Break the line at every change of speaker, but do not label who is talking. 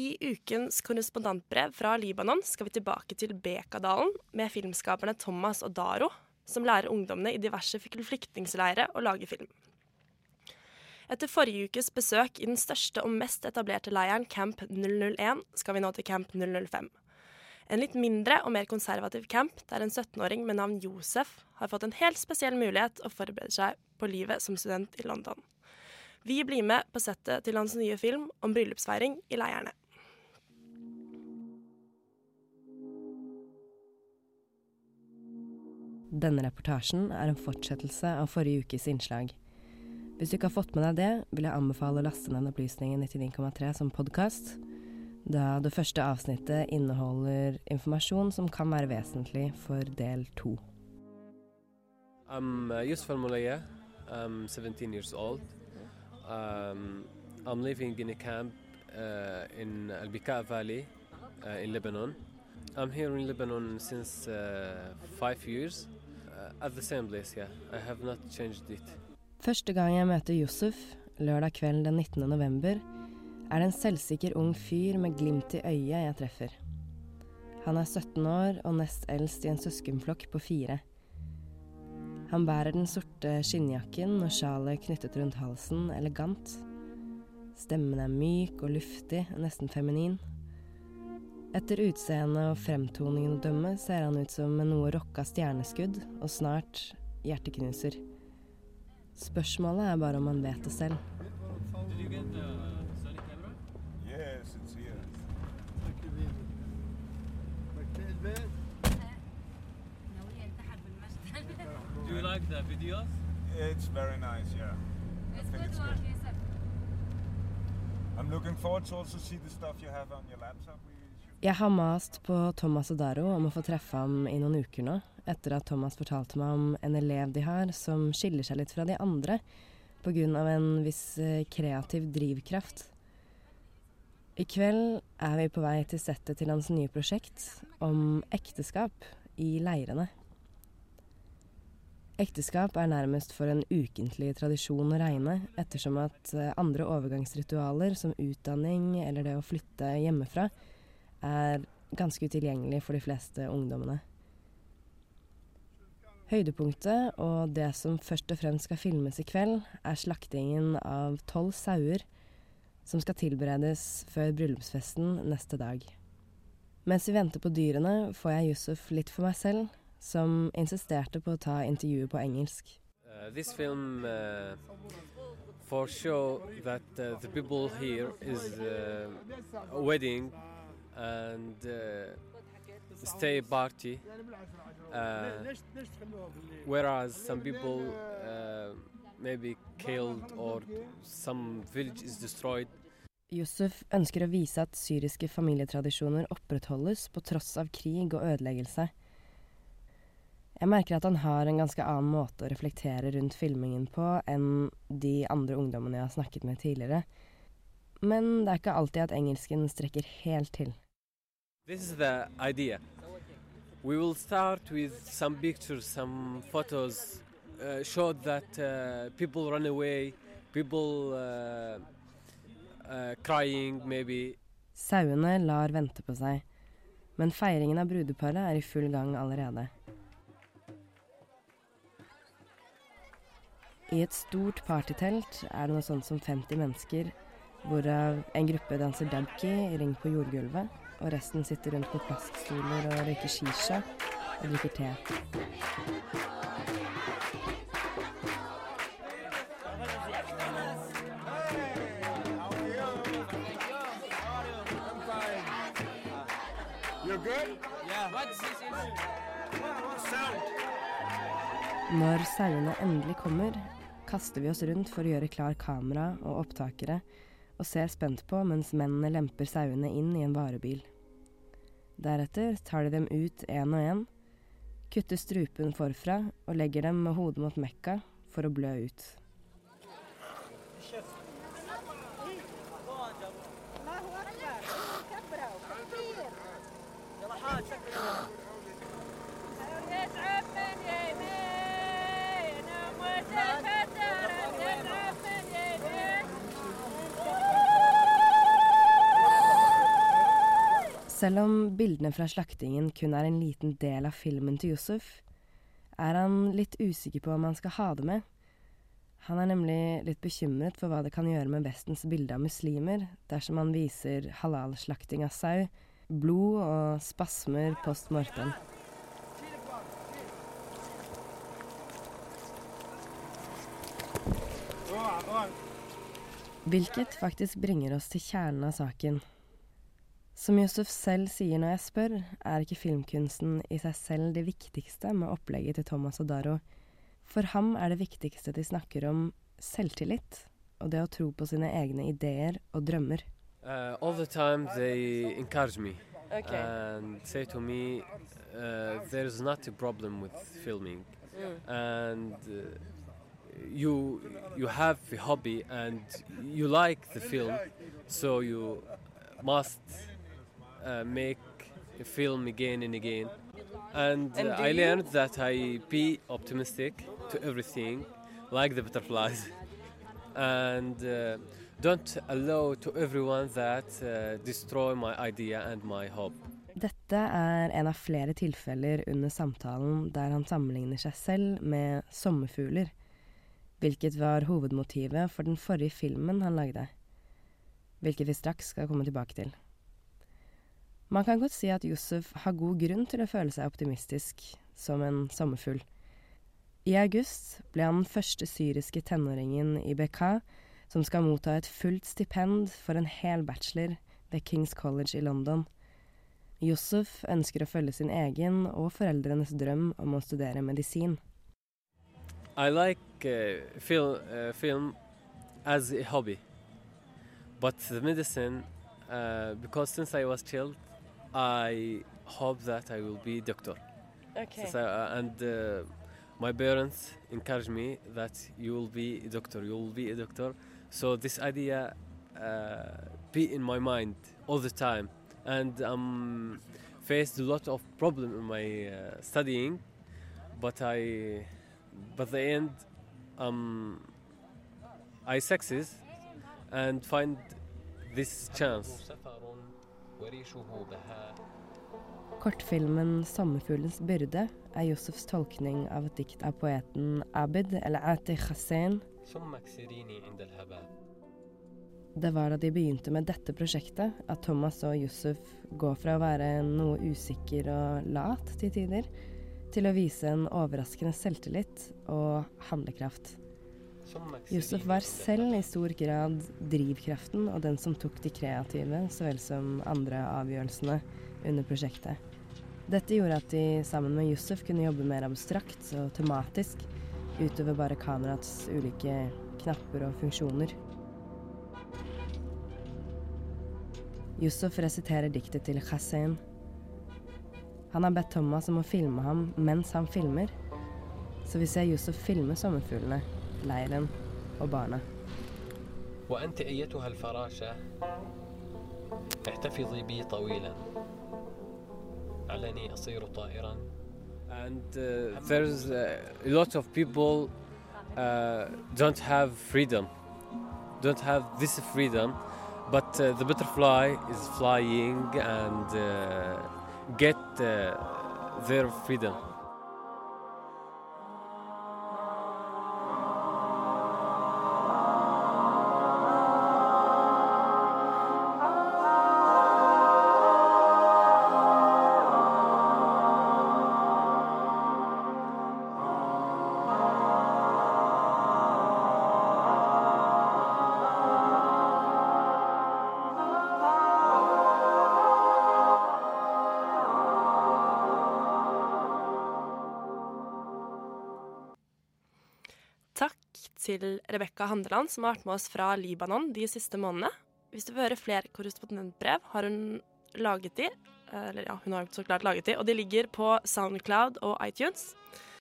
I ukens korrespondentbrev fra Libanon skal vi tilbake til Bekadalen med filmskaperne Thomas og Daro, som lærer ungdommene i diverse flyktningleirer å lage film. Etter forrige ukes besøk i den største og mest etablerte leiren, Camp 001, skal vi nå til Camp 005. En litt mindre og mer konservativ camp der en 17-åring med navn Josef har fått en helt spesiell mulighet å forberede seg på livet som student i London. Vi blir med på settet til hans nye film om bryllupsfeiring i leirene.
Denne reportasjen er en fortsettelse av forrige ukes innslag. Hvis du ikke har fått med deg det, vil jeg anbefale å laste ned Opplysningen 99,3 som podkast, da det første avsnittet inneholder informasjon som kan være vesentlig for del to.
I'm uh, Yusuf Al-Mulaya. I'm 17 years old. Um, I'm living in a camp uh, in Al Bika Valley uh, in Lebanon. I'm here in Lebanon since uh, five years it.
Første gang jeg møter Yusuf, lørdag kveld den 19. november, er det en selvsikker ung fyr med glimt i øyet jeg treffer. Han er 17 år og nest eldst i en søskenflokk på fire. Han bærer den sorte skinnjakken og sjalet knyttet rundt halsen elegant. Stemmen er myk og luftig, nesten feminin. Etter utseendet og fremtoningen å dømme ser han ut som en noe rocka stjerneskudd, og snart hjerteknuser. Spørsmålet er bare om han vet det selv.
Yes, it's here.
Do you like the videos?
It's very nice, yeah. I think it's good. I'm looking forward to also see the stuff you have on your laptop.
Jeg har mast på Thomas og Daro om å få treffe ham i noen uker nå, etter at Thomas fortalte meg om en elev de har som skiller seg litt fra de andre pga. en viss eh, kreativ drivkraft. I kveld er vi på vei til settet til hans nye prosjekt om ekteskap i leirene. Ekteskap er nærmest for en ukentlig tradisjon å regne, ettersom at eh, andre overgangsritualer som utdanning eller det å flytte hjemmefra er ganske utilgjengelig for de fleste ungdommene. Høydepunktet, og det som først og fremst skal filmes i kveld, er slaktingen av tolv sauer som skal tilberedes før bryllupsfesten neste dag. Mens vi venter på dyrene, får jeg Yusuf litt for meg selv, som insisterte på å ta intervjuet på engelsk.
Uh, this film uh, for show that uh, the people here is uh, wedding and uh, stay party uh, whereas some people uh, maybe killed or some village is destroyed
Yusuf ønsker å vise at syriske familietradisjoner opprettholdes på tross av krig og ødeleggelse. Jeg merker at han har en ganske annen måte å reflektere rundt filmingen på enn de andre ungdommene jeg har snakket med tidligere. Men det er ikke alltid at engelsken strekker helt til.
This is the idea. We will start with some pictures, some photos, uh, show that uh, people run away, people uh, uh, crying, maybe.
Sauene lar vente på seg, men feiringen av brudeparet er i full gang allerede. I et stort partytelt er det noe sånt som 50 mennesker, hvorav en gruppe danser dabki i ring på jordgulvet, og resten sitter rundt på plaststoler og røyker shisha og drikker te. Når sauene endelig kommer, kaster vi oss rundt for å gjøre klar kamera og opptakere, og ser spent på mens mennene lemper sauene inn i en varebil. Deretter tar de dem ut én og én, kutter strupen forfra og legger dem med hodet mot Mekka for å blø ut. Selv om bildene fra slaktingen kun er en liten del av filmen til Yusuf, er han litt usikker på om han skal ha det med. Han er nemlig litt bekymret for hva det kan gjøre med Vestens bilde av muslimer dersom han viser halal-slakting av sau, blod og spasmer post mortem. Hvilket faktisk bringer oss til kjernen av saken. Som Josef selv sier når jeg spør, er ikke filmkunsten i seg selv det viktigste med opplegget til Thomas og Daro. For ham er det viktigste de snakker om, selvtillit og det å tro på sine egne ideer og drømmer.
Uh, all the time they encourage me
Okay.
and say to me uh, there is not a problem with filming
Mm.
and uh, you you have a hobby and you like the film so you must uh, make a film again and again and,
And
uh, I
you?
learned that I be optimistic to everything like the butterflies and uh, don't allow to everyone that uh, destroy my idea and my hope
Dette er en av flere tilfeller under samtalen der han sammenligner seg selv med sommerfugler, hvilket var hovedmotivet for den forrige filmen han lagde, hvilket vi straks skal komme tilbake til. Man kan godt si at Josef har god grunn til å føle seg optimistisk, som en sommerfugl. I august ble han den første syriske tenåringen i BK som skal motta et fullt stipend for en hel bachelor ved Kings College i London. Yusuf ønsker å følge sin egen og foreldrenes drøm om å studere medisin.
I like uh, film, uh, film as a hobby, but the medicine, uh, because since I was child, I hope that I will be doctor.
Okay.
I, uh, and uh, my parents encourage me that you will be a doctor, you will be a doctor. So this idea uh, be in my mind all the time, and um, faced a lot of problem in my uh, studying, but I, but the end, um, I succeed and find this chance.
Kortfilmen 'Sommerfuglens byrde' er Josefs tolkning av et dikt av poeten Abid eller Ati Hussein. Det var da de begynte med dette prosjektet at Thomas og Yusuf går fra å være noe usikker og lat til tider, til å vise en overraskende selvtillit og handlekraft. Yusuf var selv i stor grad drivkraften og den som tok de kreative så vel som andre avgjørelsene under prosjektet. Dette gjorde at de sammen med Josef kunne jobbe mer abstrakt og tematisk utover bare kameraets ulike knapper og funksjoner. Yusuf resiterer diktet til Hussein. Han har bedt Thomas om å filme ham mens han filmer, så vi ser Yusuf filme sommerfuglene, leiren og barna.
وأنت أيتها الفراشة احتفظي بي طويلا علني أصير طائرا
and uh, there's uh, a lot of people uh, don't have freedom don't have this freedom but uh, the butterfly is flying and uh, get uh, their freedom
til Rebekka Handeland, som har vært med oss fra Libanon de siste månedene. Hvis du vil høre flere korrespondentbrev, har hun laget de. Eller ja, hun har så klart laget de, og de ligger på Soundcloud og iTunes.